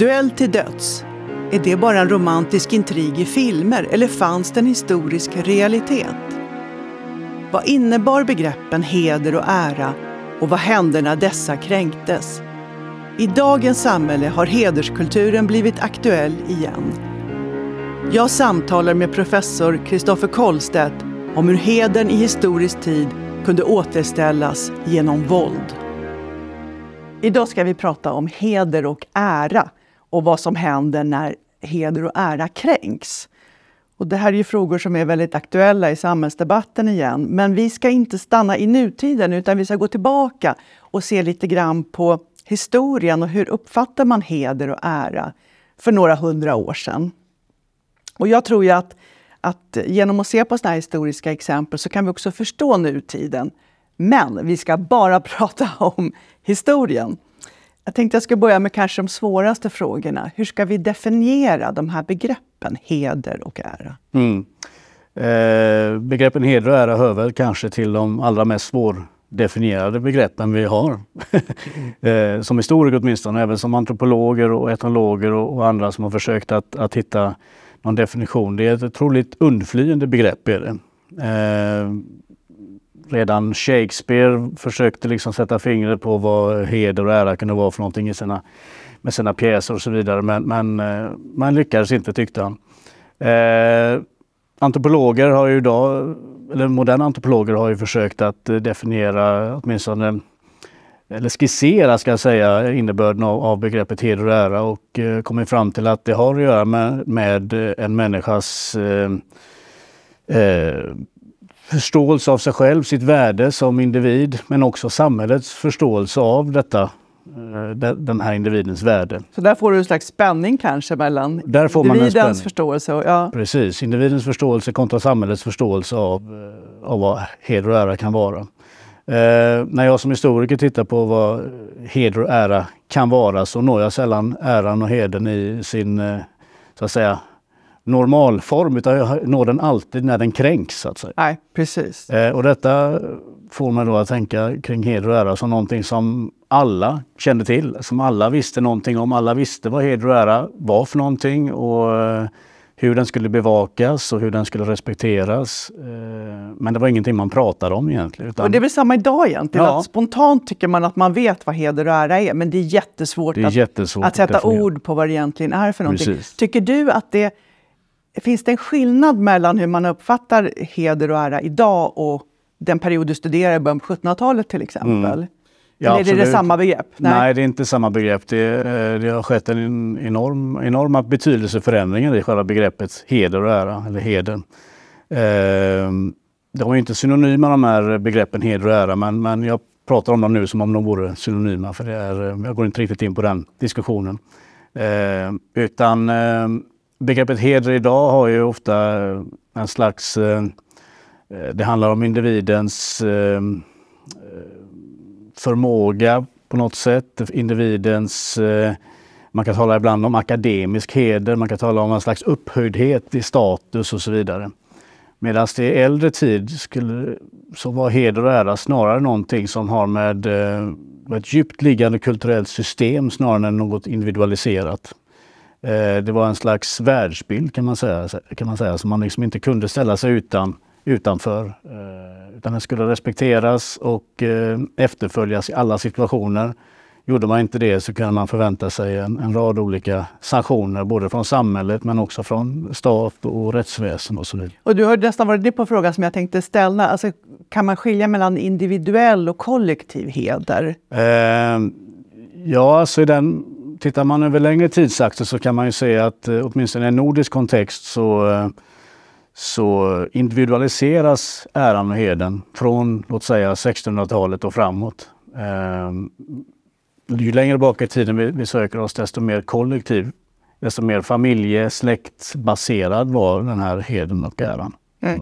Duell till döds. Är det bara en romantisk intrig i filmer eller fanns det en historisk realitet? Vad innebar begreppen heder och ära och vad hände när dessa kränktes? I dagens samhälle har hederskulturen blivit aktuell igen. Jag samtalar med professor Kristoffer Kollstedt om hur hedern i historisk tid kunde återställas genom våld. Idag ska vi prata om heder och ära och vad som händer när heder och ära kränks. Och det här är ju frågor som är väldigt aktuella i samhällsdebatten igen. Men vi ska inte stanna i nutiden utan vi ska gå tillbaka och se lite grann på historien och hur uppfattar man heder och ära för några hundra år sedan. Och jag tror ju att, att genom att se på sådana här historiska exempel så kan vi också förstå nutiden. Men vi ska bara prata om historien. Jag tänkte jag ska börja med kanske de svåraste frågorna. Hur ska vi definiera de här begreppen heder och ära? Mm. Eh, begreppen heder och ära hör väl kanske till de allra mest svårdefinierade begreppen vi har. eh, som historiker åtminstone, även som antropologer och etnologer och, och andra som har försökt att, att hitta någon definition. Det är ett otroligt undflyende begrepp. Är det. Eh, redan Shakespeare försökte liksom sätta fingret på vad heder och ära kunde vara för någonting i sina, med sina pjäser och så vidare. Men, men eh, man lyckades inte tyckte han. Eh, antropologer har ju idag, eller moderna antropologer har ju försökt att eh, definiera åtminstone eller skissera ska jag säga innebörden av, av begreppet heder och ära och eh, kommit fram till att det har att göra med, med en människas eh, eh, förståelse av sig själv, sitt värde som individ, men också samhällets förståelse av detta, eh, den här individens värde. Så där får du en slags spänning kanske mellan där får individens förståelse och... Ja. Precis, individens förståelse kontra samhällets förståelse av, eh, av vad heder och ära kan vara. Eh, när jag som historiker tittar på vad heder och ära kan vara så når jag sällan äran och heden i sin eh, så att säga normalform utan jag når den alltid när den kränks. Så att säga. Nej, precis. Eh, och detta får mig då att tänka kring heder och ära som någonting som alla kände till, som alla visste någonting om. Alla visste vad heder och ära var för någonting och eh, hur den skulle bevakas och hur den skulle respekteras. Eh, men det var ingenting man pratade om egentligen. Utan... Och det är väl samma idag egentligen? Ja. Att spontant tycker man att man vet vad heder och ära är, men det är jättesvårt, det är jättesvårt att, att, sätta ord på vad det egentligen är för någonting. Precis. Tycker du att det Finns det en skillnad mellan hur man uppfattar heder och ära idag och den period du studerar i början på 1700-talet till exempel? Mm. Ja, Eller är det, det samma begrepp? Nej. Nej. det är inte samma begrepp. Det, eh, det har skett en enorm, enorma betydelseförändringar i själva begreppet heder och ära, eller heden. Eh, de är inte synonyma de här begreppen heder och ära, men, men jag pratar om dem nu som om de vore synonyma, för det är, jag går inte riktigt in på den diskussionen. Eh, utan eh, begreppet heder idag har ju ofta eh, en slags... Eh, eh, det handlar om individens förmåga på något sätt. Individens... Man kan tala ibland om akademisk heder, man kan tala om en slags upphöjdhet i status och så vidare. Medan det i äldre tid skulle, så var heder och ära snarare någonting som har med ett djupt liggande kulturellt system snarare än något individualiserat. Eh, det var en slags världsbild kan man säga, kan man säga som man liksom inte kunde ställa sig utan, utanför. Eh, utan den skulle respekteras och eh, efterföljas i alla situationer. Gjorde man inte det så kan man förvänta sig en, en rad olika sanktioner både från samhället men också från stat och rättsväsen och så vidare. Och du har nästan varit inne på frågan som jag tänkte ställa. Alltså, kan man skilja mellan individuell och kollektiv heder? Eh, ja, alltså i den tittar man över längre tidsaxel så kan man ju se att eh, åtminstone i en nordisk kontext så, eh, så individualiseras äran och heden från låt säga 1600-talet och framåt. Eh, ju längre bak i tiden vi, söker oss desto mer kollektiv, desto mer familje släktbaserad var den här heden och äran. Mm.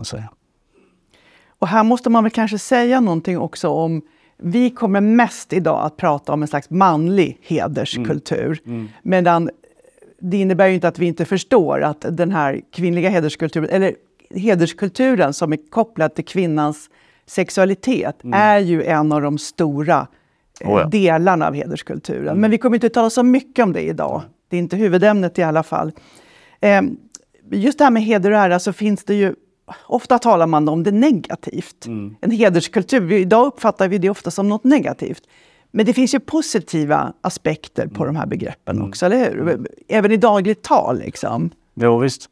Och här måste man väl kanske säga någonting också om vi kommer mest idag att prata om en slags manlig hederskultur. Mm. Mm. Medan det innebär ju inte att vi inte förstår att den här kvinnliga hederskulturen, eller hederskulturen som är kopplad till kvinnans sexualitet, mm. är ju en av de stora eh, oh ja. delarna av hederskulturen. Mm. Men vi kommer inte att tala så mycket om det idag. Det är inte huvudämnet i alla fall. Eh, just det här med heder och ära så finns det ju Ofta talar man om det negativt. Mm. En hederskultur, idag uppfattar vi det ofta som något negativt. Men det finns ju positiva aspekter på mm. de här begreppen mm. också, eller hur? Även i dagligt tal. Liksom. Jo, visst.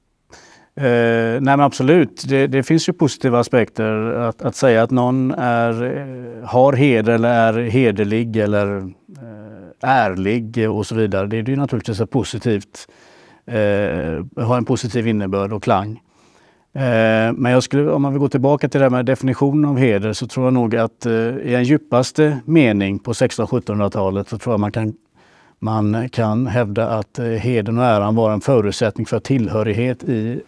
Eh, nej men absolut, det, det, finns ju positiva aspekter. Att, att säga att någon är, eh, har heder eller är hederlig eller eh, ärlig och så vidare. Det är ju naturligtvis ett positivt, eh, har en positiv innebörd och klang. Eh, men jag skulle, om man vill gå tillbaka till det här med definitionen av heder så tror jag nog att eh, i en djupaste mening på 1600-1700-talet så tror jag man kan, man kan hävda att eh, heden och äran var en förutsättning för tillhörighet i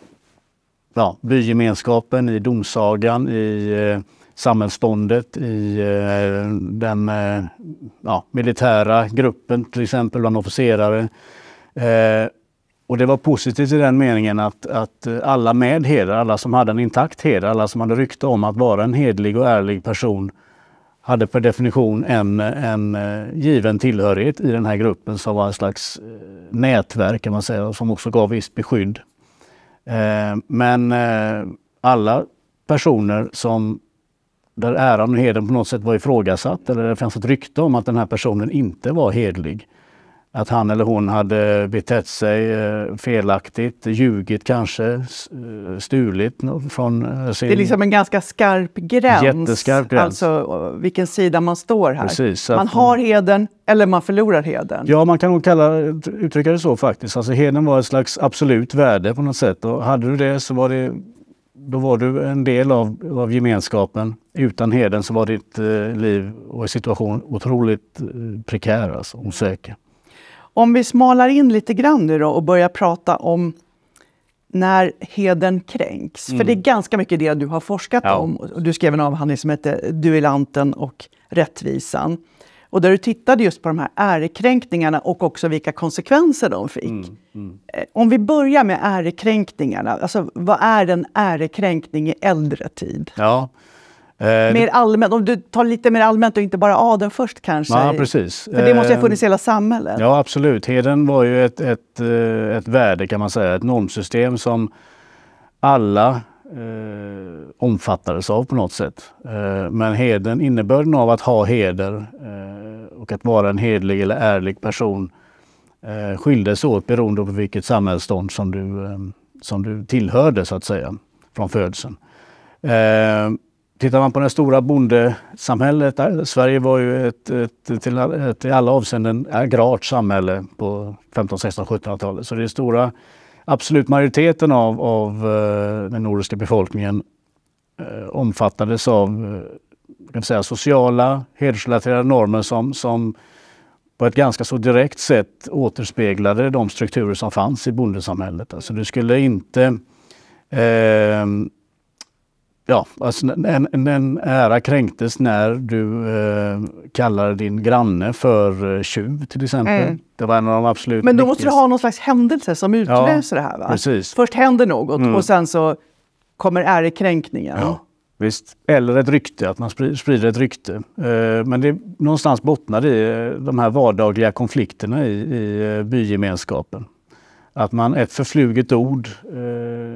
ja, bygemenskapen, i domsagan, i samhällsståndet, i den ja, militära gruppen till exempel bland officerare. Och det var positivt i den meningen att, att eh, alla med heder, alla som hade en intakt heder, alla som hade rykte om att vara en hedlig och ärlig person hade per definition en, en eh, given tillhörighet i den här gruppen som var ett slags eh, nätverk kan man säga, som också gav visst beskydd. Men alla personer som där äran och heden på något sätt var ifrågasatt eller det fanns ett rykte om att den här personen inte var hedlig att han eller hon hade betett sig eh, felaktigt, ljugit kanske, eh, stulit från sin... Det är liksom en ganska skarp gräns. Jätteskarp gräns. Alltså vilken sida man står här. Precis, man har heden eller man förlorar heden. Ja, man kan nog kalla, uttrycka det så faktiskt. Alltså heden var ett slags absolut värde på något sätt. Och hade du det så var det då var du en del av, av gemenskapen. Utan heden så var ditt eh, liv och situation otroligt eh, prekär, alltså, osäker. Om vi smalar in lite grann nu då och börjar prata om när heden kränks. Mm. För det är ganska mycket det du har forskat ja. om. Du skrev en avhandling som heter Duellanten och rättvisan. Och där du tittade just på de här ärekränkningarna och också vilka konsekvenser de fick. Mm. Mm. Eh, om vi börjar med ärekränkningarna. Alltså, vad är en ärekränkning i äldre tid? Ja. Eh, mer allmänt, om du tar lite mer allmänt och inte bara adeln först kanske? Ja, precis. För det måste ju ha funnits i hela samhället? Ja, absolut. Heden var ju ett, ett, eh, ett värde kan man säga, ett normsystem som alla eh, omfattades av på något sätt. Eh, men heden, innebörden av att ha heder eh, och att vara en hedlig eller ärlig person eh, skildes åt beroende på vilket samhällsstånd som du, eh, som du tillhörde så att säga, från födseln. Tittar man på det stora bondesamhället, Sverige var ju ett, ett, till, ett i alla avseenden agrart samhälle på 15, 16, 1700-talet. Så det är stora, absolut majoriteten av, av eh, den nordiska befolkningen eh, omfattades av eh, kan säga, sociala, hedersrelaterade normer som, som på ett ganska så direkt sätt återspeglade de strukturer som fanns i bondesamhället. Alltså du skulle inte eh, Ja, alltså en, en, ära kränktes när du eh, kallade din granne för eh, tjuv till exempel. Mm. Det var en av de absolut Men då måste du ha någon slags händelse som utlöser ja, det här va? Precis. Först händer något mm. och sen så kommer ärekränkningen. Ja, visst. Eller ett rykte, att man sprider ett rykte. Eh, men det någonstans bottnar i eh, de här vardagliga konflikterna i, i eh, bygemenskapen. Att man, ett förfluget ord eh,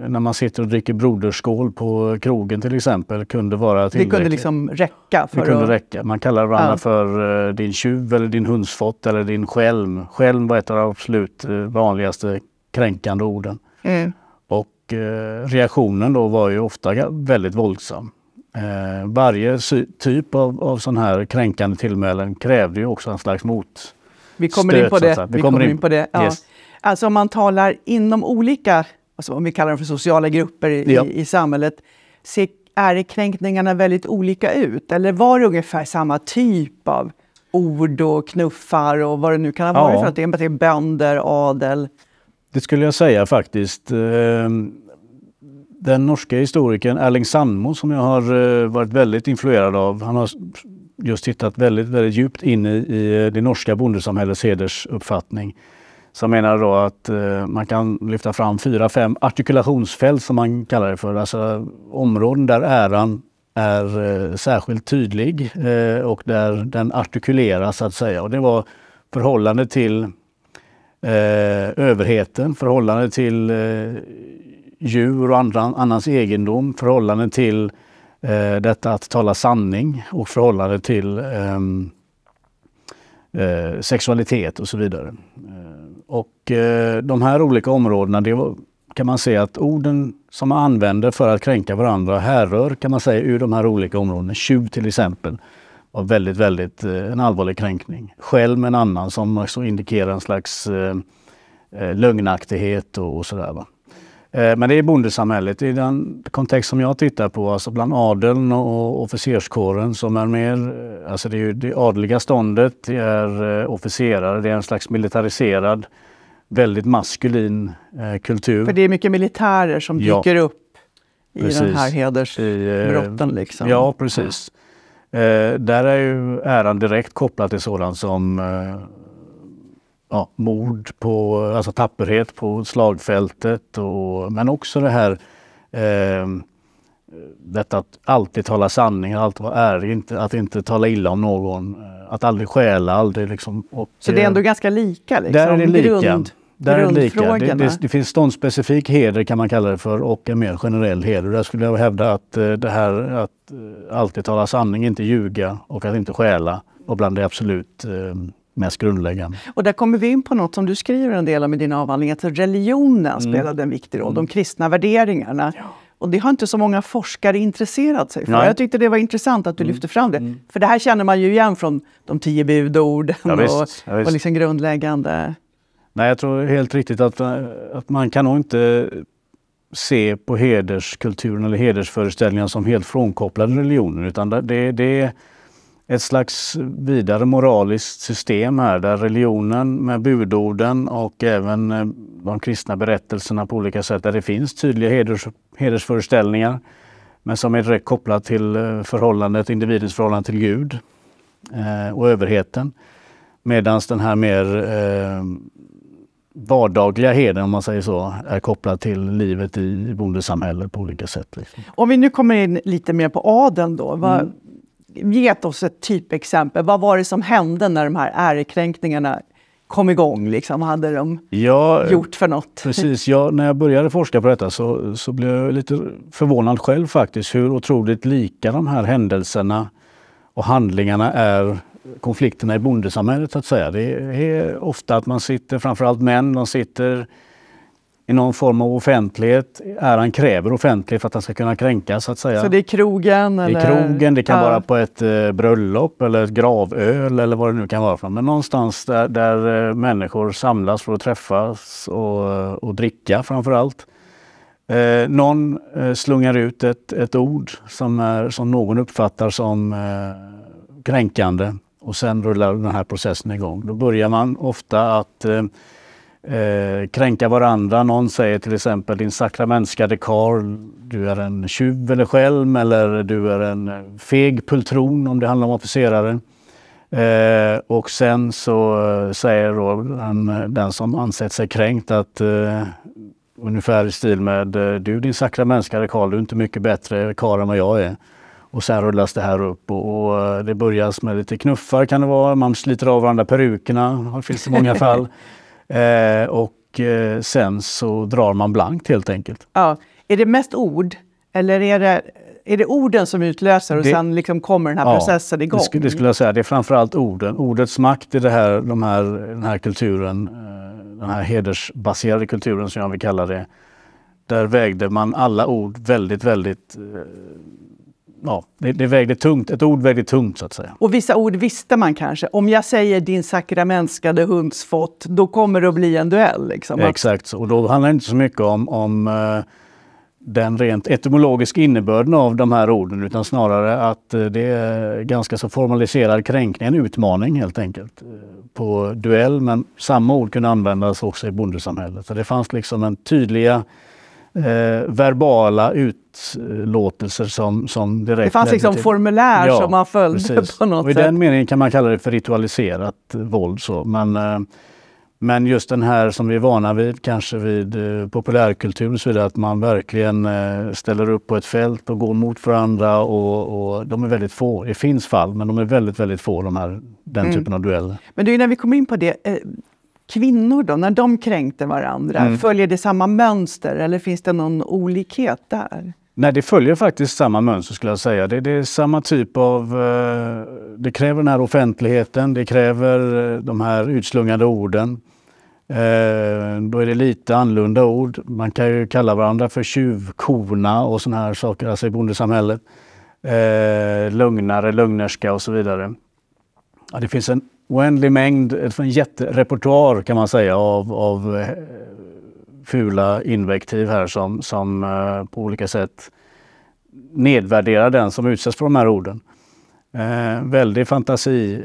när man sitter och dricker broderskål på krogen till exempel kunde vara tillräckligt. Det kunde liksom räcka? För det kunde att... räcka. Man kallar varandra ja. för eh, din tjuv eller din hundsfott eller din skälm. Skälm var ett av de absolut eh, vanligaste kränkande orden. Mm. Och eh, reaktionen då var ju ofta väldigt våldsam. Eh, varje typ av, av sån här kränkande tillmälen krävde ju också en slags mot. Vi kommer in på det. Vi, kommer in, in på det. Ja. Yes. Alltså om man talar inom olika, alltså om vi kallar dem för sociala grupper i, ja. i samhället, ser ärekränkningarna väldigt olika ut? Eller var det ungefär samma typ av ord och knuffar och vad det nu kan ha varit Ja. för att det är, bönder, adel. Det skulle jag säga faktiskt. Eh, Den norska historikern Erling Sandmo som jag har eh, varit väldigt influerad av. Han har just tittat väldigt, väldigt djupt in i, i det norska bondesamhällets hedersuppfattning. Som menar då att eh, man kan lyfta fram fyra, fem artikulationsfält som man kallar det för. Alltså områden där äran är eh, särskilt tydlig eh, och där den artikuleras så att säga. Och det var förhållande till eh, överheten, förhållande till eh, djur och andra, annans egendom, förhållande till eh, detta att tala sanning och förhållande till ehm, eh, sexualitet och så vidare. Eh, och eh, de här olika områdena, det var, kan man säga att orden som man använder för att kränka varandra härrör kan man säga ur de här olika områdena. Tjuv till exempel var väldigt, väldigt eh, en allvarlig kränkning. Skälm med en annan som också indikerar en slags eh, eh, lögnaktighet och, och sådär. Va? Eh, Men det är bondesamhället i den kontext som jag tittar på, alltså bland adeln och officerskåren som är mer, eh, alltså det är ju det adliga ståndet, det är eh, officerare, det är en slags militariserad, väldigt maskulin kultur. För det är mycket militärer som Ja. dyker upp i Precis. den här hedersbrotten. Liksom. Ja, precis. Eh, där är ju äran direkt kopplad till sådant som eh, ja, mord på, alltså tapperhet på slagfältet och, men också det här eh, detta att alltid tala sanning, alltid vara ärlig, inte, att inte tala illa om någon, eh, att aldrig stjäla, aldrig liksom. Och, Så det är eh, ändå ganska lika? Liksom. där är det lika. Grund, där är det, lika. Det, det, det finns ståndsspecifik heder kan man kalla det för och en mer generell heder. Där skulle jag hävda att eh, det här att eh, alltid tala sanning, inte ljuga och att inte stjäla var bland det absolut eh, mest grundläggande. Och där kommer vi in på något som du skriver en del om i din avhandling, att religionen Mm. spelade en viktig roll, de kristna värderingarna. Och det har inte så många forskare intresserat sig för. Nej. Mm. Jag tyckte det var intressant att du lyfte fram det. För det här känner man ju igen från de tio budorden Ja, visst. och, Ja, och liksom grundläggande... Nej, jag tror helt riktigt att, att man kan nog inte se på hederskulturen eller hedersföreställningar som helt frånkopplade religionen utan det, det, det är ett slags vidare moraliskt system här där religionen med budorden och även eh, de kristna berättelserna på olika sätt där det finns tydliga heders, hedersföreställningar men som är direkt kopplat till eh, förhållandet, individens förhållande till Gud eh, och överheten. Medan den här mer eh, vardagliga heden, om man säger så, är kopplad till livet i bondesamhället på olika sätt. Liksom. Om vi nu kommer in lite mer på adeln då. Vad, Mm. Ge oss ett typexempel. Vad var det som hände när de här ärekränkningarna kom igång? Liksom? Vad hade de Ja, gjort för något? Precis, ja, när jag började forska på detta så, så blev jag lite förvånad själv faktiskt hur otroligt lika de här händelserna och handlingarna är konflikterna i bondesamhället så att säga. Det är ofta att man sitter, framförallt män, de sitter i någon form av offentlighet. Äran kräver offentlighet för att den ska kunna kränkas så att säga. Så det är krogen? I Eller? krogen, det kan Ja. vara på ett eh, bröllop eller ett gravöl eller vad det nu kan vara. För. Men någonstans där, där eh, människor samlas för att träffas och, och dricka framför allt. Eh, någon eh, slungar ut ett, ett ord som, är, som någon uppfattar som eh, kränkande och sen rullar den här processen igång. Då börjar man ofta att eh, kränka varandra. Någon säger till exempel din sakramentskade karl, du är en tjuv eller skälm eller du är en feg pultron om det handlar om officerare. Eh, och sen så eh, säger då den, den som ansett sig kränkt att eh, ungefär i stil med eh, du din sakramentskade karl, du är inte mycket bättre karl än vad jag är. Och sen rullas det här upp och, och eh, det börjas med lite knuffar kan det vara, man sliter av varandra perukerna, det finns i många fall. Eh, och eh, sen så drar man blankt helt enkelt. Ja. Är det mest ord? Eller är det, är det orden som utlöser och Det- sen liksom kommer den här processen igång? Det skulle, det skulle jag säga. Det är framförallt orden. Ordets makt i det här, de här, den här kulturen, eh, den här hedersbaserade kulturen som jag vill kalla det. Där vägde man alla ord väldigt, väldigt... Ja, det, det vägde tungt. Ett ord vägde tungt så att säga. Och vissa ord visste man kanske. Om jag säger din sakramentskade hundsfott, då kommer det att bli en duell. Liksom. Exakt så. Och då handlar det inte så mycket om, om eh, den rent etymologiska innebörden av de här orden utan snarare att eh, det är ganska så formaliserad kränkning, en utmaning helt enkelt. Eh, på duell men samma ord kunde användas också i bondesamhället. Så det fanns liksom en tydliga eh, verbala utlåtelser som, som direkt... Det fanns liksom till... formulär ja, som man följde precis. på något och I sätt. den meningen kan man kalla det för ritualiserat våld. Så. Men, eh, men just den här som vi är vana vid, kanske vid eh, populärkultur, så vidare, att man verkligen eh, ställer upp på ett fält och går mot varandra. Och, och, de är väldigt få. Det finns fall, men de är väldigt, väldigt få, de här, den mm. typen av dueller. Men du, när vi kommer in på det, eh, kvinnor då, när de kränkte varandra, mm. följer det samma mönster eller finns det någon olikhet där? Nej, det följer faktiskt samma mönster skulle jag säga. Det, det är samma typ av... Eh, det kräver den här offentligheten, det kräver de här utslungade orden. Eh, då är det lite annorlunda ord. Man kan ju kalla varandra för tjuvkona och sådana här saker, alltså i bondesamhället. Eh, lögnare, lögnerska och så vidare. Ja, det finns en oändlig mängd, en jätterepertoar kan man säga av, av eh, fula invektiv här som, som eh, på olika sätt nedvärderar den som utsätts för de här orden. Eh, väldig fantasi,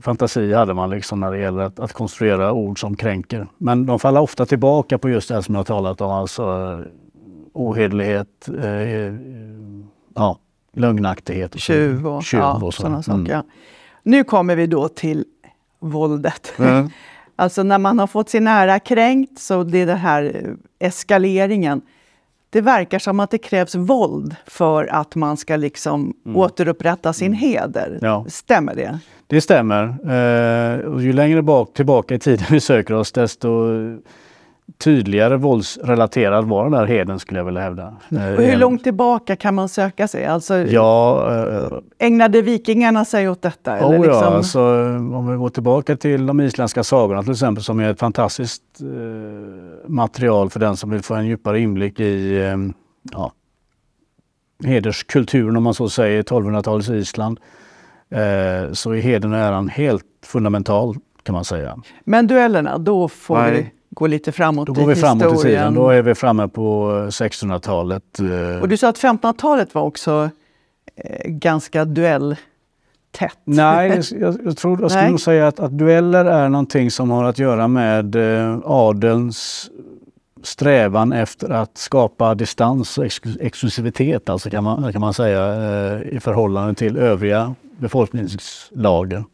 fantasi hade man liksom när det gäller att, att, konstruera ord som kränker. Men de faller ofta tillbaka på just det som jag talat om, alltså eh, ohederlighet, eh, ja, lögnaktighet. Och tjuv och, tjuv och ja, sådana saker. Mm. Nu kommer vi då till våldet. Mm. alltså när man har fått sin ära kränkt, så det är den här eskaleringen det verkar som att det krävs våld för att man ska liksom mm. återupprätta sin mm. heder. Ja. Stämmer det? Det stämmer. Eh, ju längre bak, tillbaka i tiden vi söker oss desto tydligare våldsrelaterad var den där heden skulle jag vilja hävda. Eh, Och hur långt tillbaka kan man söka sig? Alltså, ja, äh, ägnade vikingarna sig åt detta? Eller oh, liksom? ja, alltså, om vi går tillbaka till de isländska sagorna till exempel som är ett fantastiskt eh, material för den som vill få en djupare inblick i eh, ja, hederskulturen om man så säger, 1200-talets Island. Eh, så är heden och äran helt fundamental kan man säga. Men duellerna, då får Nej. vi gå lite framåt Då går vi framåt i tiden. Då är vi framme på 1600-talet. Och du sa att 1500-talet var också eh, ganska duelltätt. Nej, jag, jag, tror, jag skulle nog säga att, att dueller är någonting som har att göra med eh, adelns strävan efter att skapa distans och exklusivitet, alltså kan man, kan man säga, eh, i förhållande till övriga befolkningslager.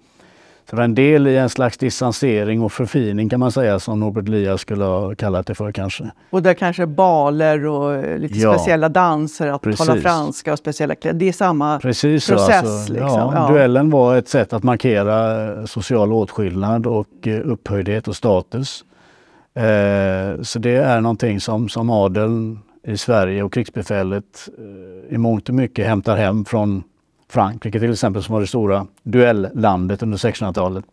Så det var en del i en slags distansering och förfining kan man säga som Norbert Elias skulle ha kallat det för kanske. Och där kanske baler och lite ja, speciella danser, att precis. tala franska och speciella kläder. Det är samma precis process. Alltså, liksom. ja, ja. Duellen var ett sätt att markera social åtskillnad och eh, upphöjdhet och status. Eh, så det är någonting som, som adeln i Sverige och krigsbefälet eh, i mångt och mycket hämtar hem från Frankrike till exempel som var det stora duelllandet under 1600-talet.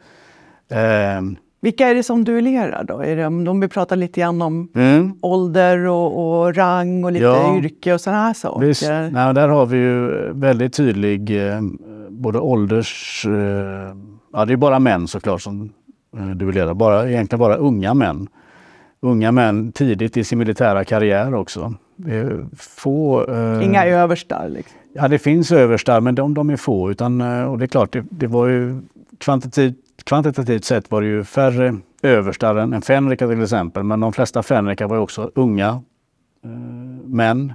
Eh, Vilka är det som duellerar då? Är det, om vi pratar lite grann om mm. ålder och, och, rang och lite ja, yrke och sådana här saker? Visst, nej, där har vi ju väldigt tydlig eh, både ålders... Eh, ja, det är bara män såklart som eh, duellerar, bara, egentligen bara unga män. Unga män tidigt i sin militära karriär också. Få, eh, Inga överstar? Liksom. Ja, det finns överstar, men de, de är få. Utan, eh, och det är klart, det, det var ju kvantitativt, kvantitativt sett var det ju färre överstar än fänrikar till exempel. Men de flesta fänrikar var också unga eh, män.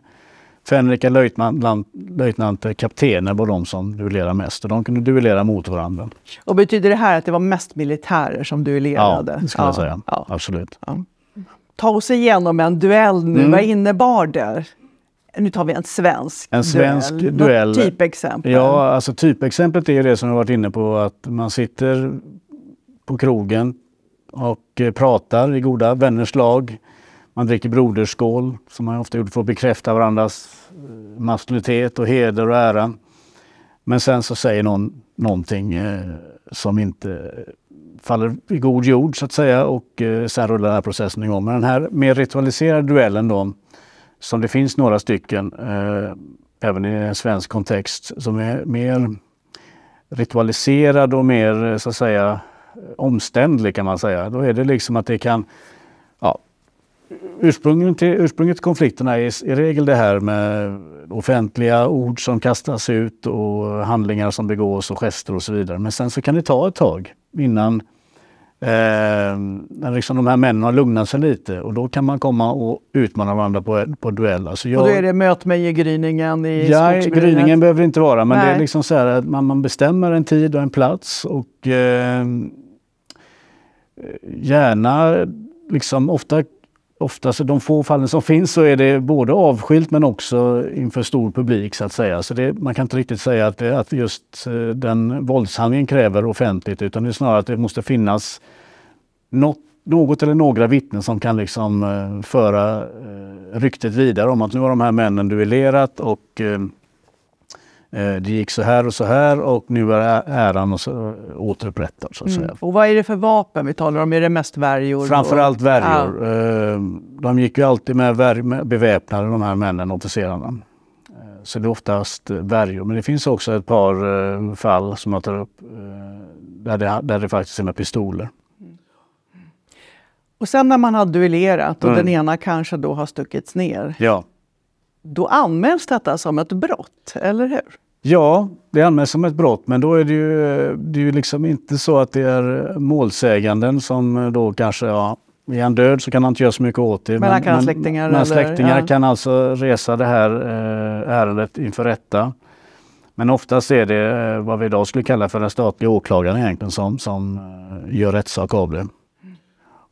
Fänrika löjtnanter, kaptener var de som duellerade mest och de kunde duellera mot varandra. Och betyder det här att det var mest militärer som duellerade? Ja, det skulle ja. jag säga. Ja. Absolut. Ja. Ta oss igenom en duell nu. Mm. Vad innebar det? Nu tar vi en svensk, en svensk duell. duell. typexempel. Ja, alltså typexemplet är det som jag varit inne på att man sitter på krogen och eh, pratar i goda vänners lag. Man dricker broderskål som man ofta gjort för att bekräfta varandras eh, maskulinitet och heder och ära. Men sen så säger någon någonting eh, som inte faller i god jord så att säga och eh, sen rullar den här processen igång. Men den här mer ritualiserade duellen då som det finns några stycken, eh, även i en svensk kontext, som är mer ritualiserad och mer eh, så att säga omständlig kan man säga. Då är det liksom att det kan, ursprunget till, ursprunget till konflikterna är i regel det här med offentliga ord som kastas ut och handlingar som begås och gester och så vidare. Men sen så kan det ta ett tag innan Eh, liksom de här männen har lugnat sig lite och då kan man komma och utmana varandra på, på duell. Alltså jag, och då är det möt mig i gryningen i Ja, gryningen behöver det inte vara men Nej. det är liksom så här att man, man, bestämmer en tid och en plats och eh, gärna liksom ofta oftast i de få fallen som finns så är det både avskilt men också inför stor publik så att säga. Så det, man kan inte riktigt säga att, det, att just eh, den våldshandlingen kräver offentligt utan det är snarare att det måste finnas något, något eller några vittnen som kan liksom eh, föra eh, ryktet vidare om att nu har de här männen duellerat och det gick så här och så här och nu är äran och så, återupprättad. Så att mm. säga. Och vad är det för vapen vi talar om? Är det mest värjor? Framförallt värjor. Ja. Eh, de gick ju alltid med, med beväpnade, de här männen, officerarna. Eh, så det är oftast värjor. Men det finns också ett par fall som jag tar upp där det, där det faktiskt är med pistoler. Och sen när man har duellerat och mm. den ena kanske då har stuckits ner. Ja då anmäls detta som ett brott, eller hur? Ja, det anmäls som ett brott men då är det ju, det är ju liksom inte så att det är målsäganden som då kanske, ja, är han död så kan han inte göra så mycket åt det. Men, han kan men, släktingar? Men släktingar ja. kan alltså resa det här eh, ärendet inför rätta. Men oftast är det eh, vad vi idag skulle kalla för den statliga åklagaren egentligen som, som eh, gör rättssak av det.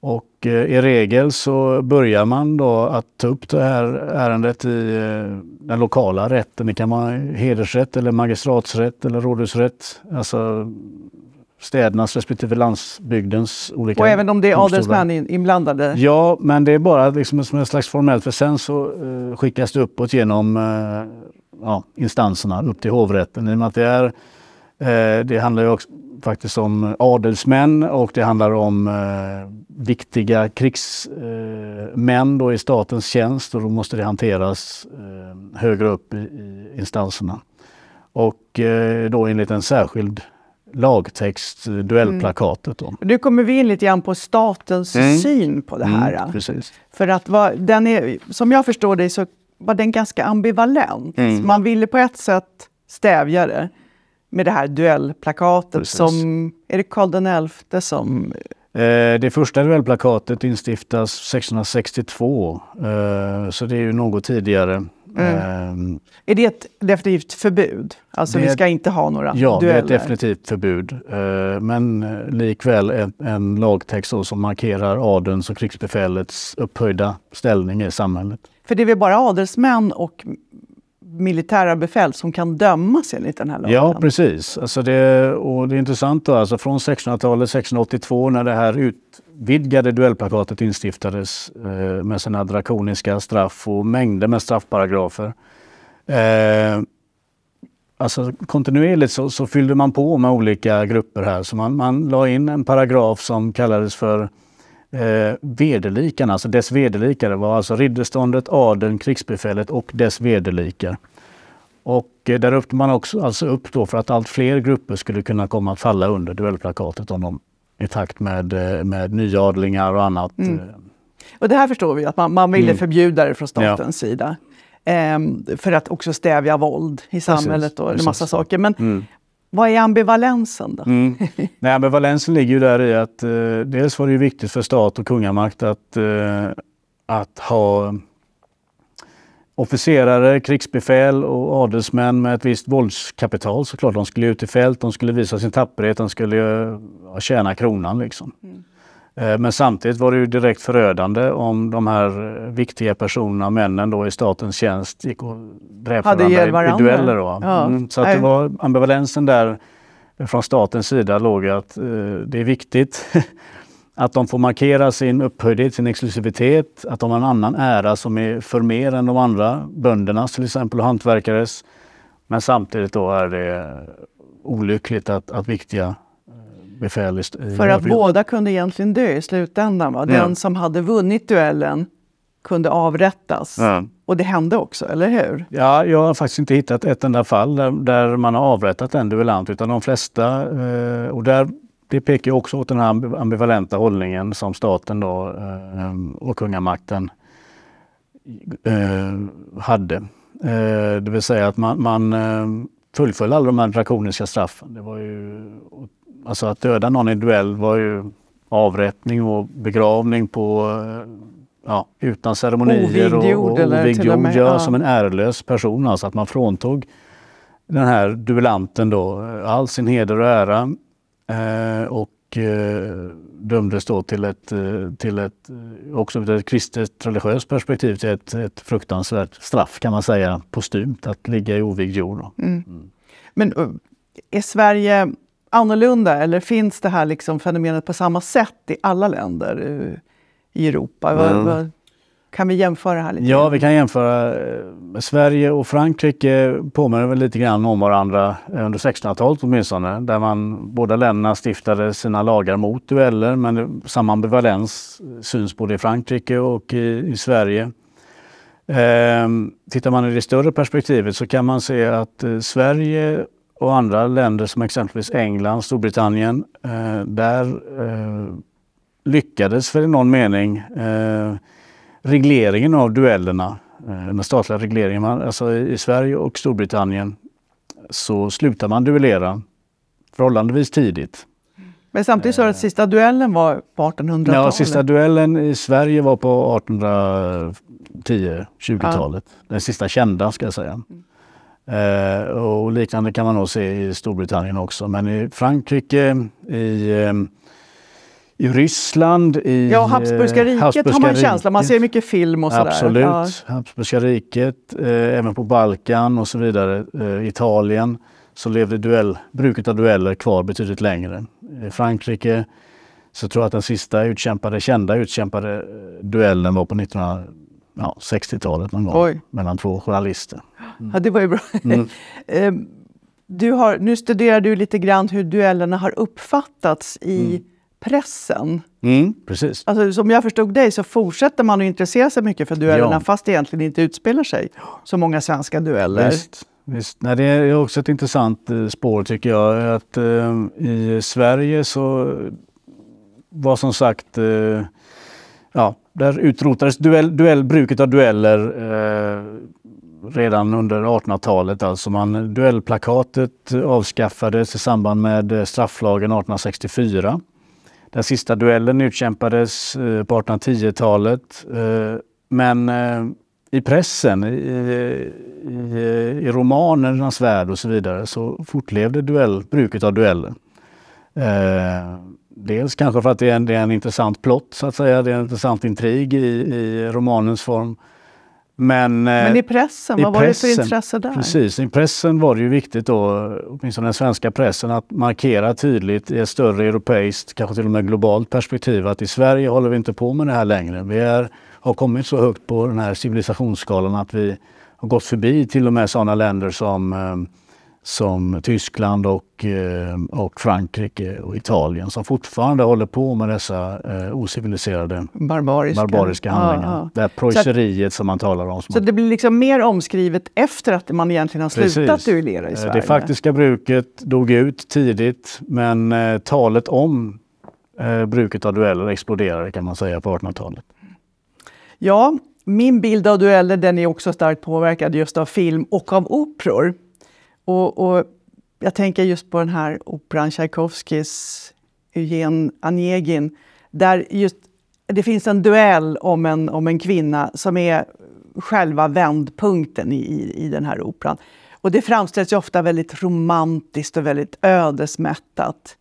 Och eh, i regel så börjar man då att ta upp det här ärendet i eh, den lokala rätten. Det kan vara hedersrätt eller magistratsrätt eller rådhusrätt. Alltså städernas respektive landsbygdens olika Och även om det är adelsmän inblandade? Ja, men det är bara liksom som en slags formellt för sen så uh, skickas det uppåt genom ja, instanserna upp till hovrätten. I och med att det, är, det handlar ju också faktiskt om adelsmän och det handlar om eh, viktiga krigsmän eh, i statens tjänst och då måste det hanteras eh, högre upp i, instanserna. Och eh, då enligt en särskild lagtext, duellplakatet. Då. Nu kommer vi in lite grann på statens mm. syn på det här. Mm, precis. För att va, den är, som jag förstår det så var den ganska ambivalent. Mm. Man ville på ett sätt stävja det med det här duellplakatet Precis. som, är det Karl XI som eh, det första duellplakatet instiftas 1662, eh, så det är ju något tidigare. Mm. Eh, är det ett definitivt förbud? Alltså vi ska inte ha några ja, dueller? Ja, det är ett definitivt förbud. Men likväl en, en lagtext som markerar adelns och krigsbefälets upphöjda ställning i samhället. För det är väl bara adelsmän och militära befäl som kan dömas enligt den här lagen. Ja, precis. Alltså det, och det är intressant då, alltså från 1600-talet, 1682 när det här utvidgade duellplakatet instiftades eh, med sina drakoniska straff och mängder med straffparagrafer. Eh, alltså kontinuerligt så, så, fyllde man på med olika grupper här. Så man, man la in en paragraf som kallades för eh, vederlikarna, alltså dess vederlikare var alltså ridderståndet, adeln, krigsbefälet och dess vederlikar. Och eh, där öppnade man också alltså upp då för att allt fler grupper skulle kunna komma att falla under duellplakatet om de, i takt med, eh, med nyadlingar och annat. Mm. Eh. Och det här förstår vi, att man, man ville mm. förbjuda det från statens ja. sida. Ehm, för att också stävja våld i samhället precis, och en massa saker. Men mm. Vad är ambivalensen då? Mm. Nej, ambivalensen ligger ju där i att eh, dels var det ju viktigt för stat och kungamakt att, eh, att ha officerare, krigsbefäl och adelsmän med ett visst våldskapital såklart. De skulle ut i fält, de skulle visa sin tapperhet, de skulle ja, tjäna kronan liksom. Mm. Eh, men samtidigt var det ju direkt förödande om de här viktiga personerna, männen då i statens tjänst, gick och dräpte varandra, varandra i dueller. Då. Ja. Mm, så att det var ambivalensen där från statens sida låg att eh, det är viktigt att de får markera sin upphöjdhet, sin exklusivitet, att de har en annan ära som är för mer än de andra böndernas till exempel och hantverkares. Men samtidigt då är det olyckligt att, att viktiga befäl. I, För att båda kunde egentligen dö i slutändan. Va? Den ja. som hade vunnit duellen kunde avrättas. Ja. Och det hände också, eller hur? Ja, jag har faktiskt inte hittat ett enda fall där, där man har avrättat en duellant utan de flesta, eh, och där det pekar också åt den här ambivalenta hållningen som staten då, eh, och kungamakten eh, hade. Eh, det vill säga att man, man eh, fullföll alla de här drakoniska straffen. Det var ju, alltså att döda någon i duell var ju avrättning och begravning på ja, utan ceremonier ovigd jord, och, och ovigd jord, ja, som en ärelös person. Alltså att man fråntog den här duellanten då all sin heder och ära eh, och eh, dömdes då till ett, eh, till ett också ur ett kristet religiöst perspektiv till ett, ett fruktansvärt straff kan man säga, postumt, att ligga i ovigd jord. Mm. Mm. Men är Sverige annorlunda eller finns det här liksom fenomenet på samma sätt i alla länder i Europa? Mm. Kan vi jämföra här lite? Ja, vi kan jämföra. Sverige och Frankrike påminner väl lite grann om varandra under 1600-talet åtminstone, där man båda länderna stiftade sina lagar mot dueller, men samma ambivalens syns både i Frankrike och i, i Sverige. Eh, tittar man i det större perspektivet så kan man se att eh, Sverige och andra länder som exempelvis England, Storbritannien, eh, där eh, lyckades för i någon mening eh, regleringen av duellerna, eh, den statliga regleringen, alltså i Sverige och Storbritannien så slutar man duellera förhållandevis tidigt. Men samtidigt så att sista duellen var på 1800-talet? Ja, sista duellen i Sverige var på 1810-20-talet. Ja. Den sista kända ska jag säga. Eh, och liknande kan man nog se i Storbritannien också. Men i Frankrike, i eh, i Ryssland, i Ja, Habsburgska riket Habsburgska har man riket. känsla, man ser mycket film och sådär. Absolut, ja. Habsburgska riket, eh, även på Balkan och så vidare, eh, Italien, så levde duell, bruket av dueller kvar betydligt längre. I Frankrike så tror jag att den sista utkämpade, kända utkämpade eh, duellen var på 1960-talet någon gång, Oj. mellan två journalister. Mm. Ja, det var ju bra. Mm. Ehm, du har, nu studerar du lite grann hur duellerna har uppfattats i mm pressen. Mm, precis. Alltså, som jag förstod dig så fortsätter man att intressera sig mycket för duellerna ja. fast det egentligen inte utspelar sig så många svenska dueller. Visst. Visst. Nej, det är också ett intressant eh, spår tycker jag. Att eh, I Sverige så var som sagt eh, ja, där utrotades duell, duell, bruket av dueller eh, redan under 1800-talet. Alltså man, duellplakatet avskaffades i samband med eh, strafflagen 1864. Den sista duellen utkämpades eh, på 1810-talet. Eh, men i pressen, i, i, i romanernas värld och så vidare så fortlevde duell, bruket av dueller. Dels kanske för att det är en, det är en intressant plott så att säga, det är en intressant intrig i, i romanens form. Men, Men i pressen, i vad pressen, var det för intresse där? Precis, i pressen var det ju viktigt då, åtminstone den svenska pressen, att markera tydligt i ett större europeiskt, kanske till och med globalt perspektiv att i Sverige håller vi inte på med det här längre. Vi är, har kommit så högt på den här civilisationsskalan att vi har gått förbi till och med sådana länder som eh, som Tyskland och, eh, och Frankrike och Italien som fortfarande håller på med dessa eh, ociviliserade barbariska, barbariska handlingar. Ja, ja. Det här preusseriet som man talar om. Så det blir liksom mer omskrivet efter att man egentligen har Precis. slutat duellera i eh, Sverige? Det faktiska bruket dog ut tidigt men eh, talet om eh, bruket av dueller exploderade kan man säga på 1800-talet. Ja, min bild av dueller den är också starkt påverkad just av film och av operor. Och, och, jag tänker just på den här operan Tchaikovskys Eugen Onegin, där just det finns en duell om en, om en kvinna som är själva vändpunkten i, i, i den här operan. Och det framställs ju ofta väldigt romantiskt och väldigt ödesmättat.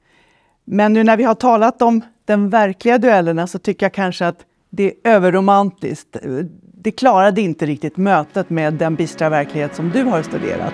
Men nu när vi har talat om den verkliga duellerna så tycker jag kanske att det är överromantiskt. Det klarade inte riktigt mötet med den bistra verklighet som du har studerat.